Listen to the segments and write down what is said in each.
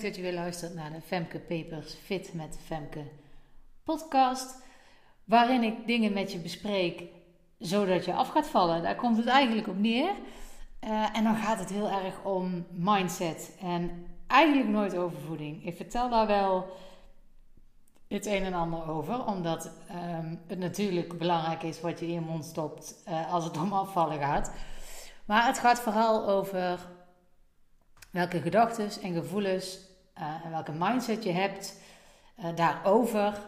Dat je weer luistert naar de Femke Papers Fit met Femke podcast. Waarin ik dingen met je bespreek zodat je af gaat vallen. Daar komt het eigenlijk op neer. Uh, en dan gaat het heel erg om mindset en eigenlijk nooit over voeding. Ik vertel daar wel het een en ander over, omdat um, het natuurlijk belangrijk is wat je in je mond stopt uh, als het om afvallen gaat. Maar het gaat vooral over welke gedachten en gevoelens uh, en welke mindset je hebt uh, daarover.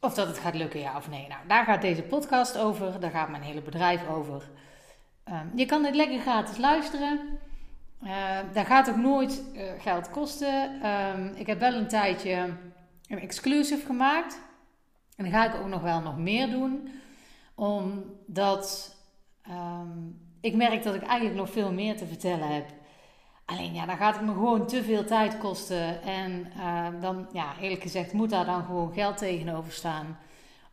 Of dat het gaat lukken, ja of nee. Nou, daar gaat deze podcast over. Daar gaat mijn hele bedrijf over. Um, je kan dit lekker gratis luisteren. Uh, dat gaat ook nooit geld kosten. Um, ik heb wel een tijdje een exclusive gemaakt. En dan ga ik ook nog wel nog meer doen. Omdat ik merk dat ik eigenlijk nog veel meer te vertellen heb. Alleen ja, dan gaat het me gewoon te veel tijd kosten. En uh, dan, ja, eerlijk gezegd, moet daar dan gewoon geld tegenover staan.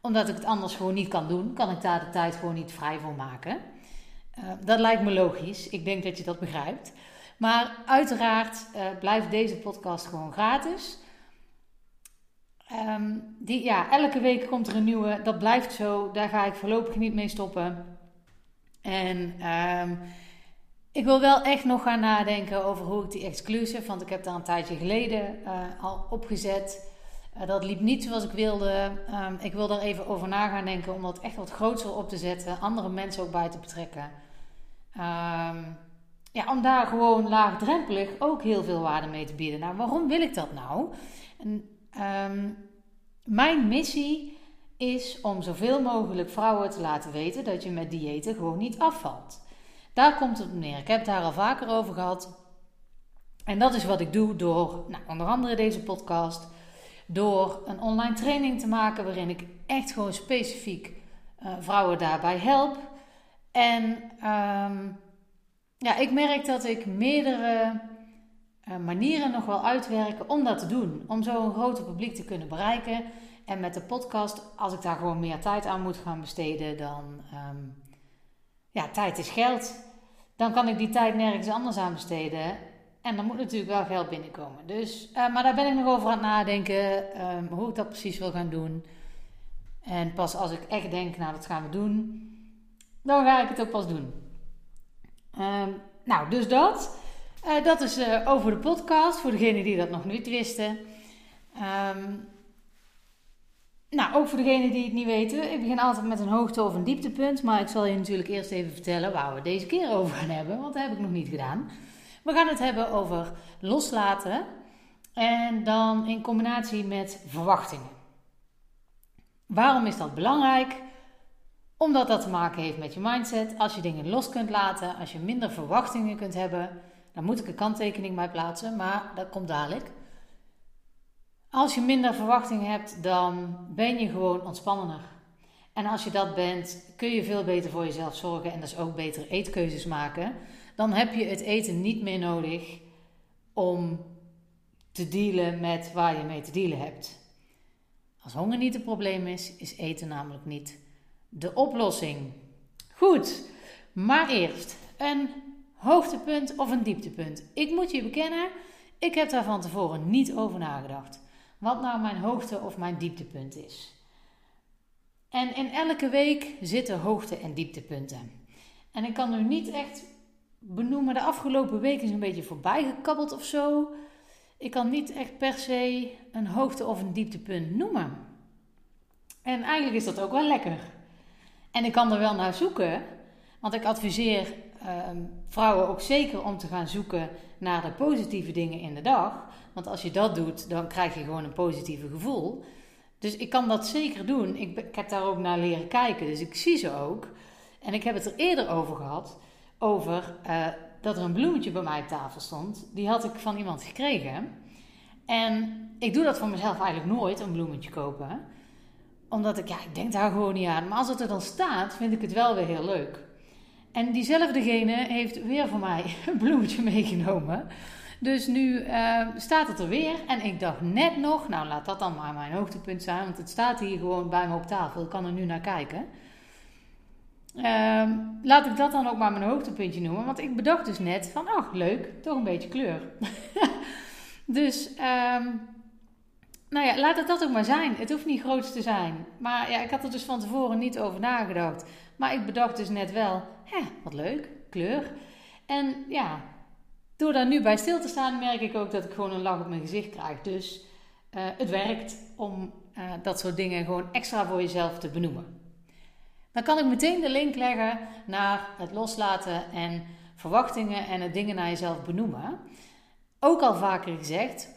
Omdat ik het anders gewoon niet kan doen, kan ik daar de tijd gewoon niet vrij voor maken. Uh, dat lijkt me logisch. Ik denk dat je dat begrijpt. Maar uiteraard uh, blijft deze podcast gewoon gratis. Um, die, ja, elke week komt er een nieuwe. Dat blijft zo. Daar ga ik voorlopig niet mee stoppen. En um, ik wil wel echt nog gaan nadenken over hoe ik die exclusive, want ik heb daar een tijdje geleden uh, al opgezet. Uh, dat liep niet zoals ik wilde. Um, ik wil daar even over na gaan denken om dat echt wat groter op te zetten. Andere mensen ook bij te betrekken. Um, ja, om daar gewoon laagdrempelig ook heel veel waarde mee te bieden. Nou, waarom wil ik dat nou? En, um, mijn missie is om zoveel mogelijk vrouwen te laten weten dat je met diëten gewoon niet afvalt. Daar komt het neer. Ik heb het daar al vaker over gehad. En dat is wat ik doe door, nou, onder andere deze podcast, door een online training te maken waarin ik echt gewoon specifiek uh, vrouwen daarbij help. En um, ja, ik merk dat ik meerdere uh, manieren nog wel uitwerken om dat te doen. Om zo een groter publiek te kunnen bereiken. En met de podcast, als ik daar gewoon meer tijd aan moet gaan besteden, dan um, ja, tijd is geld. Dan kan ik die tijd nergens anders aan besteden. En dan moet natuurlijk wel geld binnenkomen. Dus, uh, maar daar ben ik nog over aan het nadenken. Um, hoe ik dat precies wil gaan doen. En pas als ik echt denk, nou dat gaan we doen. Dan ga ik het ook pas doen. Um, nou, dus dat. Uh, dat is uh, over de podcast. Voor degenen die dat nog niet wisten. Um, nou, ook voor degenen die het niet weten, ik begin altijd met een hoogte- of een dieptepunt. Maar ik zal je natuurlijk eerst even vertellen waar we deze keer over gaan hebben, want dat heb ik nog niet gedaan. We gaan het hebben over loslaten en dan in combinatie met verwachtingen. Waarom is dat belangrijk? Omdat dat te maken heeft met je mindset. Als je dingen los kunt laten, als je minder verwachtingen kunt hebben, dan moet ik een kanttekening bij plaatsen, maar dat komt dadelijk. Als je minder verwachtingen hebt, dan ben je gewoon ontspannender. En als je dat bent, kun je veel beter voor jezelf zorgen en dus ook betere eetkeuzes maken. Dan heb je het eten niet meer nodig om te dealen met waar je mee te dealen hebt. Als honger niet het probleem is, is eten namelijk niet de oplossing. Goed, maar eerst een hoogtepunt of een dieptepunt. Ik moet je bekennen, ik heb daar van tevoren niet over nagedacht wat nou mijn hoogte of mijn dieptepunt is. En in elke week zitten hoogte- en dieptepunten. En ik kan nu niet echt benoemen, de afgelopen week is een beetje voorbij gekabbeld of zo. Ik kan niet echt per se een hoogte- of een dieptepunt noemen. En eigenlijk is dat ook wel lekker. En ik kan er wel naar zoeken, want ik adviseer vrouwen ook zeker om te gaan zoeken naar de positieve dingen in de dag. Want als je dat doet, dan krijg je gewoon een positieve gevoel. Dus ik kan dat zeker doen. Ik, ik heb daar ook naar leren kijken, dus ik zie ze ook. En ik heb het er eerder over gehad, over uh, dat er een bloemetje bij mij op tafel stond. Die had ik van iemand gekregen. En ik doe dat voor mezelf eigenlijk nooit, een bloemetje kopen. Omdat ik, ja, ik denk daar gewoon niet aan. Maar als het er dan staat, vind ik het wel weer heel leuk. En diezelfdegene heeft weer voor mij een bloemetje meegenomen. Dus nu uh, staat het er weer. En ik dacht net nog, nou laat dat dan maar mijn hoogtepunt zijn. Want het staat hier gewoon bij me op tafel. Ik kan er nu naar kijken. Uh, laat ik dat dan ook maar mijn hoogtepuntje noemen. Want ik bedacht dus net van, ach leuk, toch een beetje kleur. Dus, um, nou ja, laat het dat ook maar zijn. Het hoeft niet groot te zijn. Maar ja, ik had er dus van tevoren niet over nagedacht. Maar ik bedacht dus net wel, hè, wat leuk, kleur. En ja, door daar nu bij stil te staan, merk ik ook dat ik gewoon een lach op mijn gezicht krijg. Dus uh, het werkt om uh, dat soort dingen gewoon extra voor jezelf te benoemen. Dan kan ik meteen de link leggen naar het loslaten en verwachtingen en het dingen naar jezelf benoemen. Ook al vaker gezegd,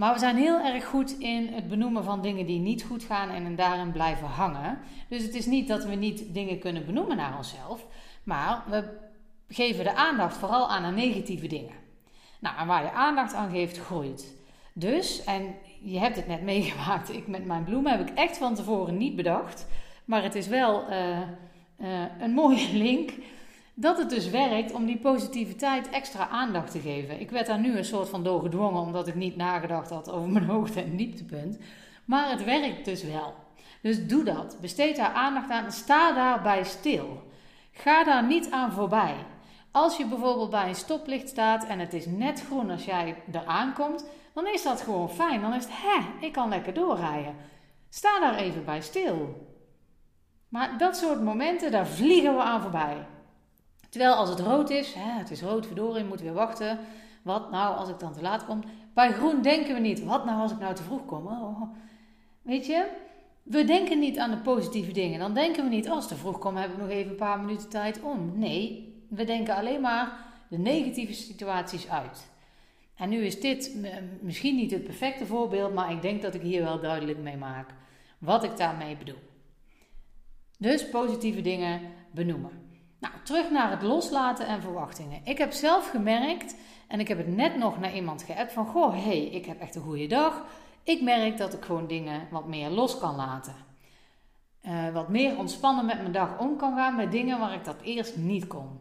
maar we zijn heel erg goed in het benoemen van dingen die niet goed gaan en daarin blijven hangen. Dus het is niet dat we niet dingen kunnen benoemen naar onszelf, maar we geven de aandacht vooral aan de negatieve dingen. Nou, en waar je aandacht aan geeft, groeit. Dus, en je hebt het net meegemaakt, ik met mijn bloemen heb ik echt van tevoren niet bedacht. Maar het is wel uh, uh, een mooie link dat het dus werkt om die positiviteit extra aandacht te geven. Ik werd daar nu een soort van door gedwongen, omdat ik niet nagedacht had over mijn hoogte- en dieptepunt. Maar het werkt dus wel. Dus doe dat. Besteed daar aandacht aan. Sta daarbij stil. Ga daar niet aan voorbij. Als je bijvoorbeeld bij een stoplicht staat en het is net groen als jij eraan komt, dan is dat gewoon fijn. Dan is het, hè, ik kan lekker doorrijden. Sta daar even bij stil. Maar dat soort momenten, daar vliegen we aan voorbij. Terwijl als het rood is, hè, het is rood, verdorie, moeten weer wachten. Wat nou als ik dan te laat kom? Bij groen denken we niet, wat nou als ik nou te vroeg kom? Oh, weet je, we denken niet aan de positieve dingen. Dan denken we niet, als te vroeg kom, heb ik nog even een paar minuten tijd om. Nee, we denken alleen maar de negatieve situaties uit. En nu is dit misschien niet het perfecte voorbeeld, maar ik denk dat ik hier wel duidelijk mee maak wat ik daarmee bedoel. Dus positieve dingen benoemen. Nou, terug naar het loslaten en verwachtingen. Ik heb zelf gemerkt, en ik heb het net nog naar iemand geappt van... Goh, hé, hey, ik heb echt een goede dag. Ik merk dat ik gewoon dingen wat meer los kan laten. Uh, wat meer ontspannen met mijn dag om kan gaan met dingen waar ik dat eerst niet kon.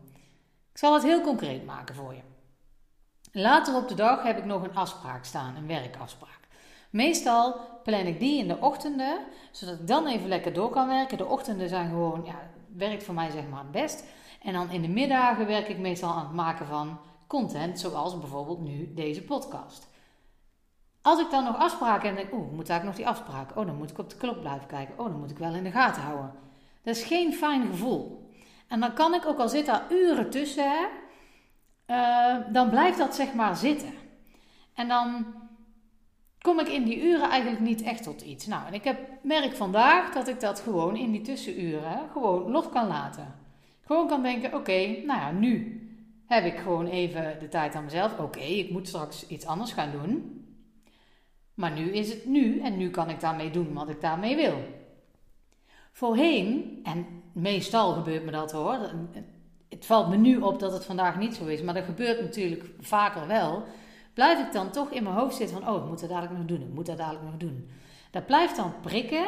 Ik zal het heel concreet maken voor je. Later op de dag heb ik nog een afspraak staan, een werkafspraak. Meestal plan ik die in de ochtenden, zodat ik dan even lekker door kan werken. De ochtenden zijn gewoon, ja, werkt voor mij zeg maar het best. En dan in de middagen werk ik meestal aan het maken van content, zoals bijvoorbeeld nu deze podcast. Als ik dan nog afspraken en denk, oeh, moet ik nog die afspraak? Oh, dan moet ik op de klok blijven kijken. Oh, dan moet ik wel in de gaten houden. Dat is geen fijn gevoel. En dan kan ik, ook al zit daar uren tussen, uh, dan blijft dat zeg maar zitten. En dan kom ik in die uren eigenlijk niet echt tot iets. Nou, en ik heb, merk vandaag dat ik dat gewoon in die tussenuren gewoon los kan laten. Gewoon kan denken, oké, nou ja, nu heb ik gewoon even de tijd aan mezelf. Oké, ik moet straks iets anders gaan doen. Maar nu is het nu en nu kan ik daarmee doen wat ik daarmee wil. Voorheen, en meestal gebeurt me dat hoor. Het valt me nu op dat het vandaag niet zo is, maar dat gebeurt natuurlijk vaker wel blijf ik dan toch in mijn hoofd zitten van, oh, ik moet dat dadelijk nog doen, ik moet dat dadelijk nog doen. Dat blijft dan prikken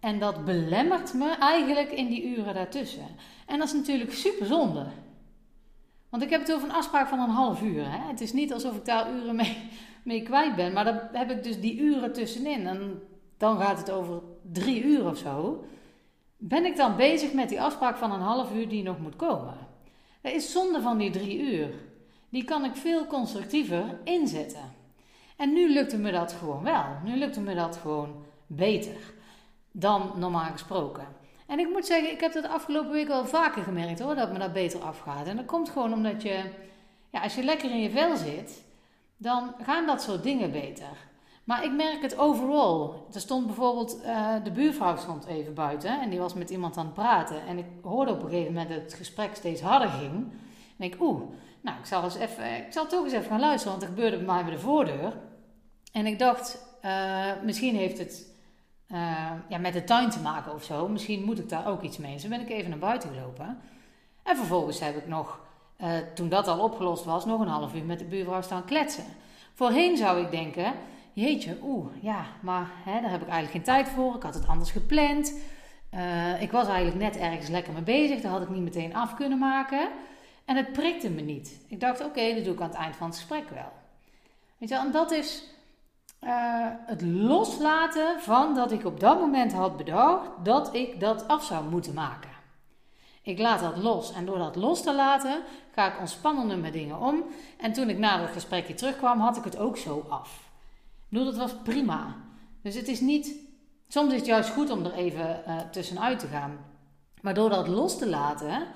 en dat belemmert me eigenlijk in die uren daartussen. En dat is natuurlijk super zonde. Want ik heb het over een afspraak van een half uur. Hè? Het is niet alsof ik daar uren mee, mee kwijt ben, maar dan heb ik dus die uren tussenin. En dan gaat het over drie uur of zo. Ben ik dan bezig met die afspraak van een half uur die nog moet komen? Dat is zonde van die drie uur die kan ik veel constructiever inzetten. En nu lukte me dat gewoon wel. Nu lukte me dat gewoon beter dan normaal gesproken. En ik moet zeggen, ik heb dat afgelopen week wel vaker gemerkt hoor, dat me dat beter afgaat. En dat komt gewoon omdat je, ja, als je lekker in je vel zit, dan gaan dat soort dingen beter. Maar ik merk het overal. Er stond bijvoorbeeld, uh, de buurvrouw stond even buiten en die was met iemand aan het praten. En ik hoorde op een gegeven moment dat het gesprek steeds harder ging. En ik, oeh, nou, ik zal, eens even, ik zal toch eens even gaan luisteren, want er gebeurde bij mij bij de voordeur. En ik dacht, uh, misschien heeft het uh, ja, met de tuin te maken of zo. Misschien moet ik daar ook iets mee. Dus ben ik even naar buiten gelopen. En vervolgens heb ik nog, toen dat al opgelost was, nog een half uur met de buurvrouw staan kletsen. Voorheen zou ik denken, jeetje, oeh, ja, maar hè, daar heb ik eigenlijk geen tijd voor. Ik had het anders gepland. ik was eigenlijk net ergens lekker mee bezig. Daar had ik niet meteen af kunnen maken. En het prikte me niet. Ik dacht, oké, dat doe ik aan het eind van het gesprek wel. Weet je, en dat is uh, het loslaten van dat ik op dat moment had bedacht dat ik dat af zou moeten maken. Ik laat dat los. En door dat los te laten, ga ik ontspannender met dingen om. En toen ik na het gesprekje terugkwam, had ik het ook zo af. Ik dat was prima. Dus het is niet. Soms is het juist goed om er even uh, tussenuit te gaan. Maar door dat los te laten,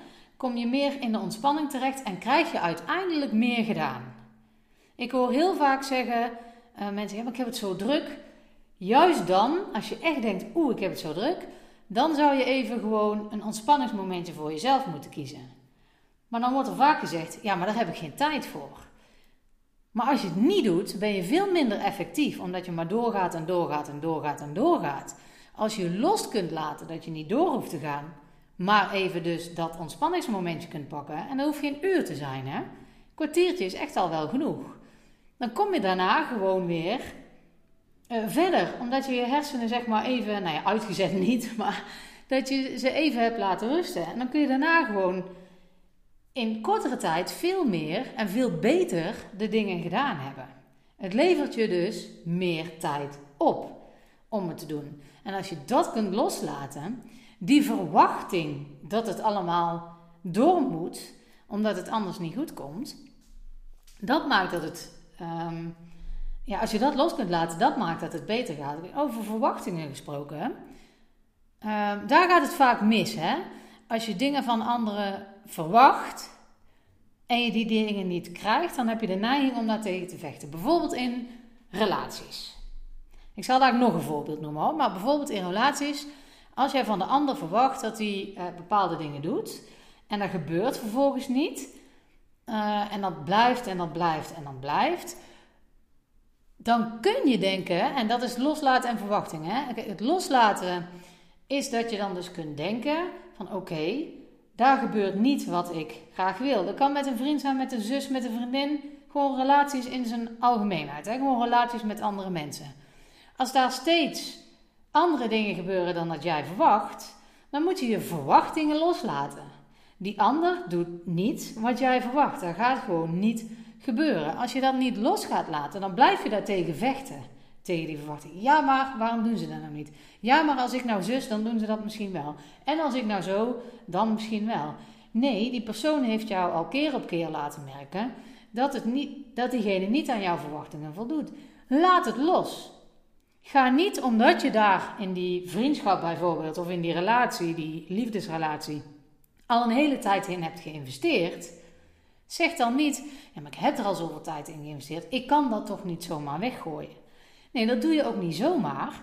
kom je meer in de ontspanning terecht en krijg je uiteindelijk meer gedaan. Ik hoor heel vaak zeggen: uh, mensen, ja, maar ik heb het zo druk. Juist dan, als je echt denkt: oeh, ik heb het zo druk, dan zou je even gewoon een ontspanningsmomentje voor jezelf moeten kiezen. Maar dan wordt er vaak gezegd: ja, maar daar heb ik geen tijd voor. Maar als je het niet doet, ben je veel minder effectief, omdat je maar doorgaat en doorgaat en doorgaat en doorgaat. Als je los kunt laten dat je niet door hoeft te gaan, maar even dus dat ontspanningsmomentje kunt pakken, en dat hoeft geen uur te zijn, hè? Een kwartiertje is echt al wel genoeg. Dan kom je daarna gewoon weer uh, verder, omdat je je hersenen zeg maar even, nou ja, uitgezet niet, maar dat je ze even hebt laten rusten. En dan kun je daarna gewoon in kortere tijd veel meer en veel beter de dingen gedaan hebben. Het levert je dus meer tijd op om het te doen. En als je dat kunt loslaten, die verwachting dat het allemaal door moet, omdat het anders niet goed komt, dat maakt dat het. Ehm, ja, als je dat los kunt laten, dat maakt dat het beter gaat. Over verwachtingen gesproken. Hè? Ehm, daar gaat het vaak mis. Hè? Als je dingen van anderen verwacht en je die dingen niet krijgt, dan heb je de neiging om daar tegen te vechten. Bijvoorbeeld in relaties. Ik zal daar nog een voorbeeld noemen, maar bijvoorbeeld in relaties, als jij van de ander verwacht dat hij uh, bepaalde dingen doet en dat gebeurt vervolgens niet, uh, en dat blijft en dat blijft en dat blijft, dan kun je denken, en dat is loslaten en verwachting. Hè? Het loslaten is dat je dan dus kunt denken van oké, daar gebeurt niet wat ik graag wil. Dat kan met een vriend zijn, met een zus, met een vriendin. Gewoon relaties in zijn algemeenheid. Hè? Gewoon relaties met andere mensen. Als daar steeds andere dingen gebeuren dan dat jij verwacht, dan moet je je verwachtingen loslaten. Die ander doet niet wat jij verwacht. Dat gaat gewoon niet gebeuren. Als je dat niet los gaat laten, dan blijf je daartegen vechten. Tegen die verwachting. Ja, maar waarom doen ze dat nou niet? Ja, maar als ik nou zus, dan doen ze dat misschien wel. En als ik nou zo, dan misschien wel. Nee, die persoon heeft jou al keer op keer laten merken dat, het niet, dat diegene niet aan jouw verwachtingen voldoet. Laat het los. Ga niet omdat je daar in die vriendschap bijvoorbeeld, of in die relatie, die liefdesrelatie, al een hele tijd in hebt geïnvesteerd. Zeg dan niet, ja, maar ik heb er al zoveel tijd in geïnvesteerd, ik kan dat toch niet zomaar weggooien. Nee, dat doe je ook niet zomaar.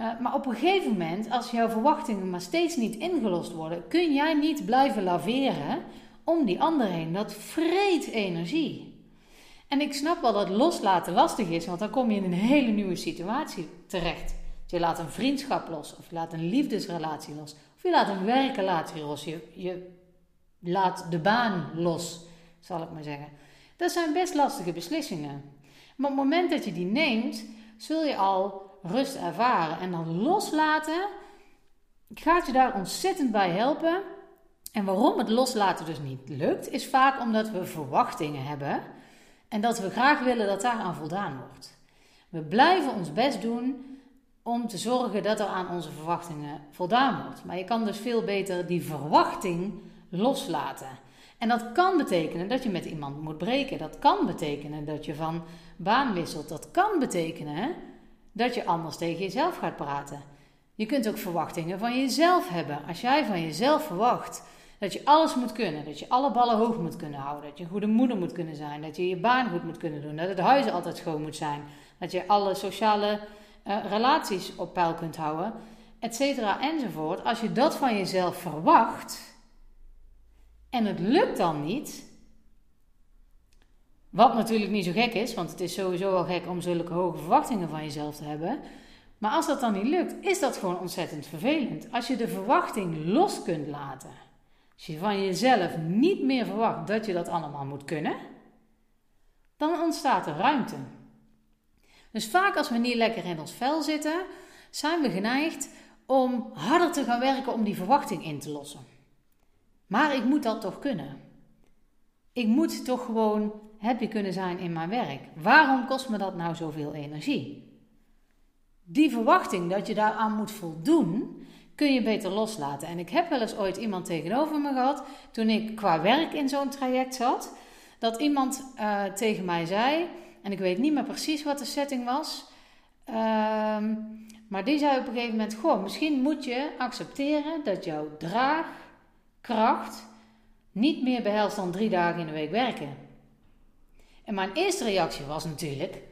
Uh, maar op een gegeven moment, als jouw verwachtingen maar steeds niet ingelost worden, kun jij niet blijven laveren om die ander heen. Dat vreet energie. En ik snap wel dat loslaten lastig is, want dan kom je in een hele nieuwe situatie terecht. Je laat een vriendschap los, of je laat een liefdesrelatie los, of je laat een werkrelatie los. Je, je laat de baan los, zal ik maar zeggen. Dat zijn best lastige beslissingen. Maar op het moment dat je die neemt, zul je al rust ervaren. En dan loslaten gaat je daar ontzettend bij helpen. En waarom het loslaten dus niet lukt, is vaak omdat we verwachtingen hebben en dat we graag willen dat daaraan voldaan wordt. We blijven ons best doen om te zorgen dat er aan onze verwachtingen voldaan wordt. Maar je kan dus veel beter die verwachting loslaten. En dat kan betekenen dat je met iemand moet breken. Dat kan betekenen dat je van baan wisselt. Dat kan betekenen dat je anders tegen jezelf gaat praten. Je kunt ook verwachtingen van jezelf hebben. Als jij van jezelf verwacht dat je alles moet kunnen, dat je alle ballen hoog moet kunnen houden, dat je een goede moeder moet kunnen zijn, dat je je baan goed moet kunnen doen, dat het huis altijd schoon moet zijn, dat je alle sociale uh, relaties op peil kunt houden, et cetera enzovoort. Als je dat van jezelf verwacht en het lukt dan niet, wat natuurlijk niet zo gek is, want het is sowieso wel gek om zulke hoge verwachtingen van jezelf te hebben. Maar als dat dan niet lukt, is dat gewoon ontzettend vervelend. Als je de verwachting los kunt laten. Als je van jezelf niet meer verwacht dat je dat allemaal moet kunnen, dan ontstaat er ruimte. Dus vaak als we niet lekker in ons vel zitten, zijn we geneigd om harder te gaan werken om die verwachting in te lossen. Maar ik moet dat toch kunnen. Ik moet toch gewoon happy kunnen zijn in mijn werk. Waarom kost me dat nou zoveel energie? Die verwachting dat je daaraan moet voldoen, kun je beter loslaten. En ik heb wel eens ooit iemand tegenover me gehad, toen ik qua werk in zo'n traject zat, dat iemand uh, tegen mij zei, en ik weet niet meer precies wat de setting was, uh, maar die zei op een gegeven moment: Goh, misschien moet je accepteren dat jouw draagkracht niet meer behelst dan drie dagen in de week werken. En mijn eerste reactie was natuurlijk: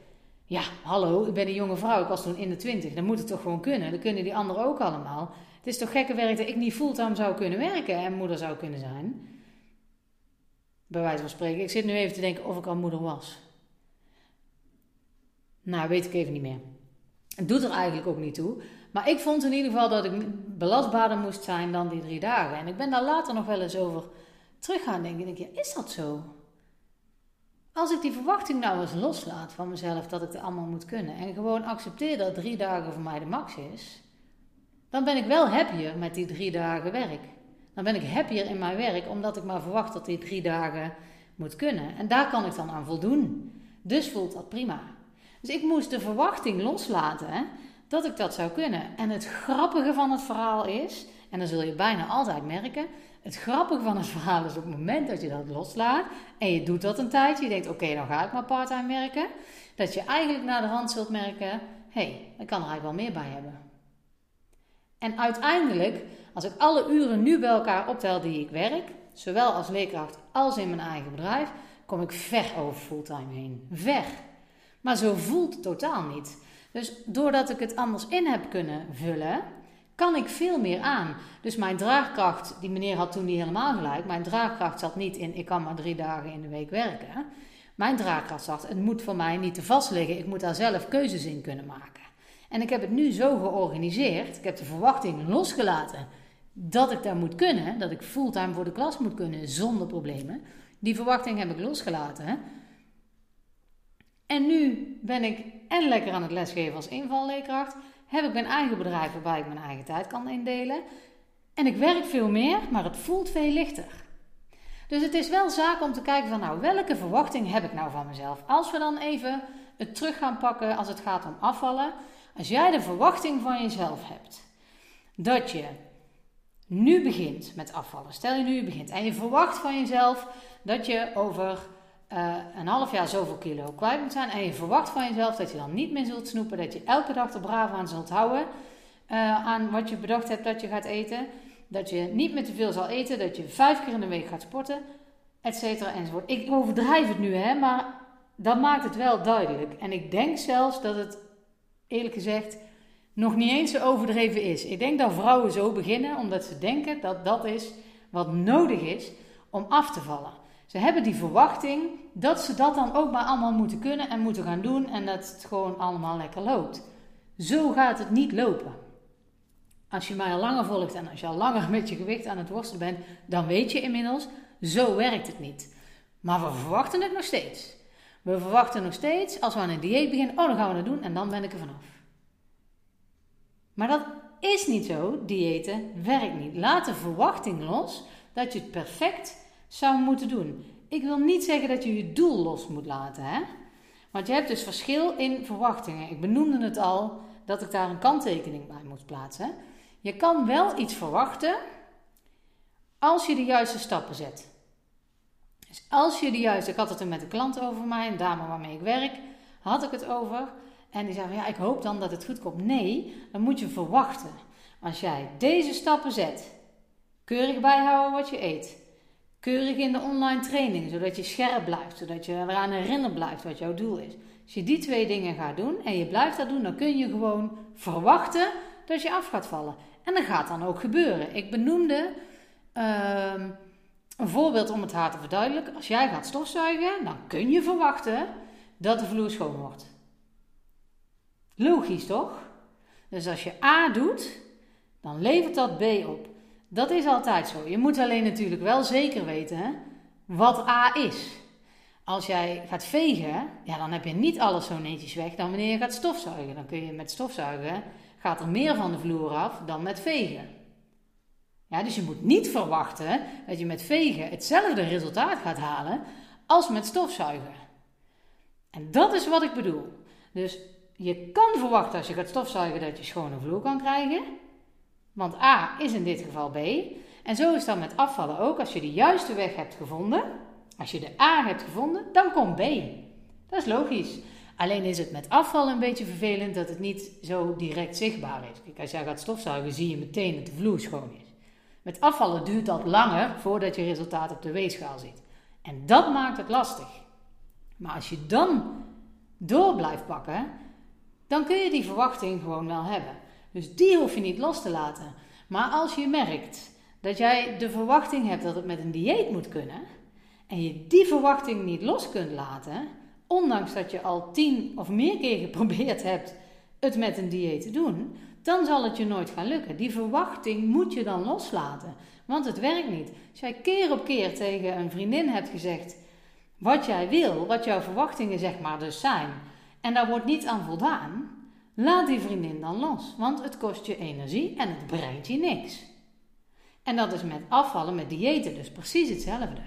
Ja, hallo, ik ben een jonge vrouw, ik was toen in de twintig, dan moet het toch gewoon kunnen. Dan kunnen die anderen ook allemaal. Het is toch gekke werk dat ik niet fulltime zou kunnen werken en moeder zou kunnen zijn. Bij wijze van spreken. Ik zit nu even te denken of ik al moeder was. Nou, weet ik even niet meer. Het doet er eigenlijk ook niet toe. Maar ik vond in ieder geval dat ik belastbaarder moest zijn dan die drie dagen. En ik ben daar later nog wel eens over terug gaan denken. denk je, is dat zo? Als ik die verwachting nou eens loslaat van mezelf dat ik het allemaal moet kunnen. En gewoon accepteer dat drie dagen voor mij de max is. Dan ben ik wel happier met die drie dagen werk. Dan ben ik happier in mijn werk omdat ik maar verwacht dat die drie dagen moet kunnen. En daar kan ik dan aan voldoen. Dus voelt dat prima. Dus ik moest de verwachting loslaten hè, dat ik dat zou kunnen. En het grappige van het verhaal is, en dan zul je bijna altijd merken, het grappige van het verhaal is op het moment dat je dat loslaat en je doet dat een tijdje, je denkt oké, dan ga ik maar parttime werken, dat je eigenlijk naar de hand zult merken, hé, hey, ik kan er eigenlijk wel meer bij hebben. En uiteindelijk, als ik alle uren nu bij elkaar optel die ik werk, zowel als leerkracht als in mijn eigen bedrijf, kom ik ver over fulltime heen. Ver. Maar zo voelt het totaal niet. Dus doordat ik het anders in heb kunnen vullen, kan ik veel meer aan. Dus mijn draagkracht, die meneer had toen niet helemaal gelijk. Mijn draagkracht zat niet in, ik kan maar drie dagen in de week werken. Mijn draagkracht zat, het moet voor mij niet te vast liggen. Ik moet daar zelf keuzes in kunnen maken. En ik heb het nu zo georganiseerd. Ik heb de verwachting losgelaten dat ik daar moet kunnen. Dat ik fulltime voor de klas moet kunnen zonder problemen. Die verwachting heb ik losgelaten. En nu ben ik en lekker aan het lesgeven als invalleerkracht. Heb ik mijn eigen bedrijf waarbij ik mijn eigen tijd kan indelen. En ik werk veel meer, maar het voelt veel lichter. Dus het is wel zaak om te kijken van nou, welke verwachting heb ik nou van mezelf? Als we dan even het terug gaan pakken als het gaat om afvallen. Als jij de verwachting van jezelf hebt dat je nu begint met afvallen. Stel je nu je begint en je verwacht van jezelf dat je over uh, een half jaar zoveel kilo kwijt moet zijn. En je verwacht van jezelf dat je dan niet meer zult snoepen. Dat je elke dag er braaf aan zult houden. Uh, aan wat je bedacht hebt dat je gaat eten. Dat je niet meer te veel zal eten. Dat je vijf keer in de week gaat sporten. Etcetera enzovoort. Ik overdrijf het nu hè. Maar dat maakt het wel duidelijk. En ik denk zelfs dat het eerlijk gezegd nog niet eens zo overdreven is. Ik denk dat vrouwen zo beginnen. Omdat ze denken dat dat is wat nodig is om af te vallen. Ze hebben die verwachting dat ze dat dan ook maar allemaal moeten kunnen en moeten gaan doen en dat het gewoon allemaal lekker loopt. Zo gaat het niet lopen. Als je mij al langer volgt en als je al langer met je gewicht aan het worstelen bent, dan weet je inmiddels, zo werkt het niet. Maar we verwachten het nog steeds. We verwachten nog steeds, als we aan een dieet beginnen, oh dan gaan we dat doen en dan ben ik er vanaf. Maar dat is niet zo. Diëten werkt niet. Laat de verwachting los dat je het perfect zou moeten doen. Ik wil niet zeggen dat je je doel los moet laten, hè? Want je hebt dus verschil in verwachtingen. Ik benoemde het al dat ik daar een kanttekening bij moet plaatsen. Je kan wel iets verwachten als je de juiste stappen zet. Dus als je de juiste, ik had het er met een klant over mij, een dame waarmee ik werk, had ik het over. En die zei van ja, ik hoop dan dat het goed komt. Nee, dan moet je verwachten. Als jij deze stappen zet, keurig bijhouden wat je eet, keurig in de online training, zodat je scherp blijft, zodat je eraan herinnerd blijft wat jouw doel is. Als je die twee dingen gaat doen en je blijft dat doen, dan kun je gewoon verwachten dat je af gaat vallen. En dat gaat dan ook gebeuren. Ik benoemde uh, een voorbeeld om het haar te verduidelijken. Als jij gaat stofzuigen, dan kun je verwachten dat de vloer schoon wordt. Logisch toch? Dus als je A doet, dan levert dat B op. Dat is altijd zo. Je moet alleen natuurlijk wel zeker weten wat A is. Als jij gaat vegen, ja, dan heb je niet alles zo netjes weg dan wanneer je gaat stofzuigen. Dan kun je met stofzuigen, gaat er meer van de vloer af dan met vegen. Ja, dus je moet niet verwachten dat je met vegen hetzelfde resultaat gaat halen als met stofzuigen. En dat is wat ik bedoel. Dus je kan verwachten als je gaat stofzuigen dat je schone vloer kan krijgen. Want A is in dit geval B. En zo is dat met afvallen ook. Als je de juiste weg hebt gevonden, als je de A hebt gevonden, dan komt B. Dat is logisch. Alleen is het met afvallen een beetje vervelend dat het niet zo direct zichtbaar is. Kijk, als jij gaat stofzuigen, zie je meteen dat de vloer schoon is. Met afvallen duurt dat langer voordat je resultaat op de weegschaal ziet. En dat maakt het lastig. Maar als je dan door blijft pakken, dan kun je die verwachting gewoon wel hebben. Dus die hoef je niet los te laten. Maar als je merkt dat jij de verwachting hebt dat het met een dieet moet kunnen en je die verwachting niet los kunt laten, ondanks dat je al tien of meer keer geprobeerd hebt het met een dieet te doen, dan zal het je nooit gaan lukken. Die verwachting moet je dan loslaten, want het werkt niet. Als jij keer op keer tegen een vriendin hebt gezegd wat jij wil, wat jouw verwachtingen zeg maar dus zijn, en daar wordt niet aan voldaan, laat die vriendin dan los, want het kost je energie en het brengt je niks. En dat is met afvallen, met diëten dus precies hetzelfde.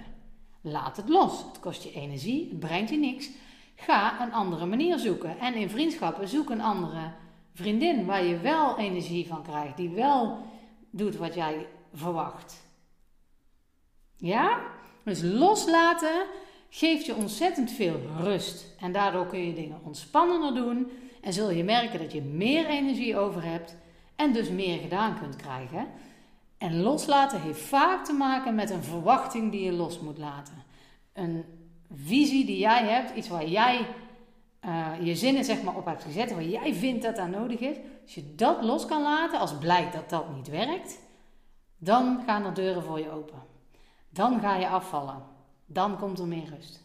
Laat het los. Het kost je energie, het brengt je niks. Ga een andere manier zoeken. En in vriendschappen zoek een andere vriendin waar je wel energie van krijgt, die wel doet wat jij verwacht. Ja? Dus loslaten geeft je ontzettend veel rust. En daardoor kun je dingen ontspannender doen. En zul je merken dat je meer energie over hebt en dus meer gedaan kunt krijgen. En loslaten heeft vaak te maken met een verwachting die je los moet laten. Een visie die jij hebt, iets waar jij uh, je zinnen zeg maar op hebt gezet, waar jij vindt dat dat nodig is. Als je dat los kan laten, als blijkt dat dat niet werkt, dan gaan er deuren voor je open. Dan ga je afvallen. Dan komt er meer rust.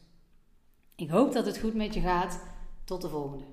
Ik hoop dat het goed met je gaat. Tot de volgende.